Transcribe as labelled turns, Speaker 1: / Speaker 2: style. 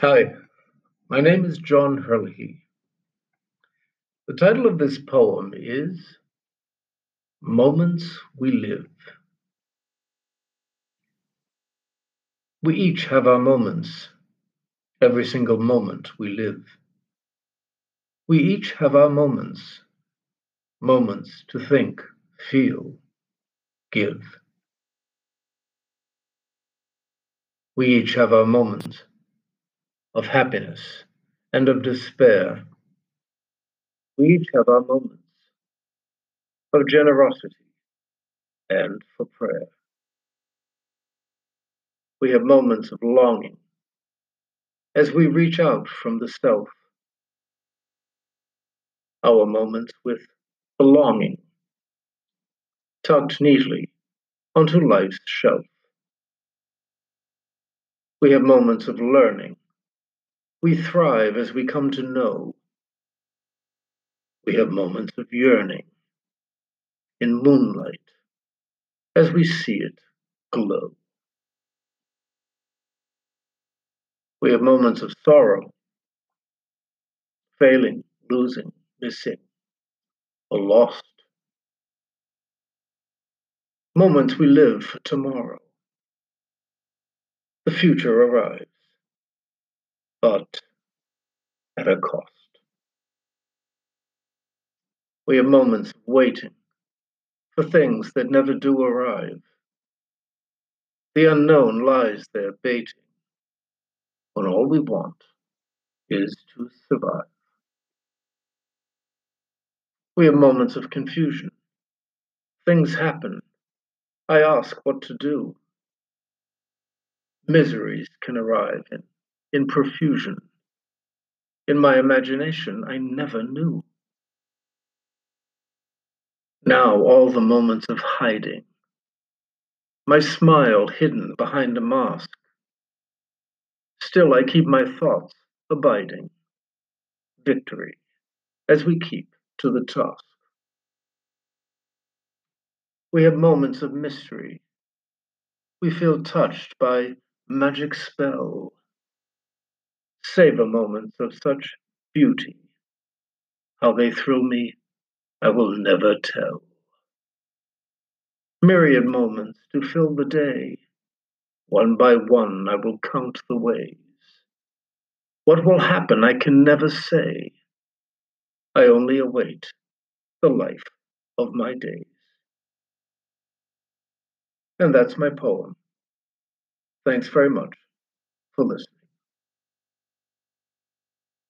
Speaker 1: Hi, my name is John Herlihy. The title of this poem is Moments We Live. We each have our moments, every single moment we live. We each have our moments, moments to think, feel, give. We each have our moments of happiness and of despair. We each have our moments of generosity and for prayer. We have moments of longing as we reach out from the self. Our moments with belonging tucked neatly onto life's shelf. We have moments of learning we thrive as we come to know. We have moments of yearning in moonlight as we see it glow. We have moments of sorrow, failing, losing, missing, or lost. Moments we live for tomorrow. The future arrives but at a cost. We have moments of waiting for things that never do arrive. The unknown lies there baiting when all we want is to survive. We have moments of confusion. Things happen. I ask what to do. Miseries can arrive in in profusion. In my imagination, I never knew. Now, all the moments of hiding, my smile hidden behind a mask. Still, I keep my thoughts abiding. Victory, as we keep to the task. We have moments of mystery. We feel touched by magic spell savor moments of such beauty. How they thrill me, I will never tell. Myriad moments to fill the day. One by one, I will count the ways. What will happen, I can never say. I only await the life of my days. And that's my poem. Thanks very much for listening.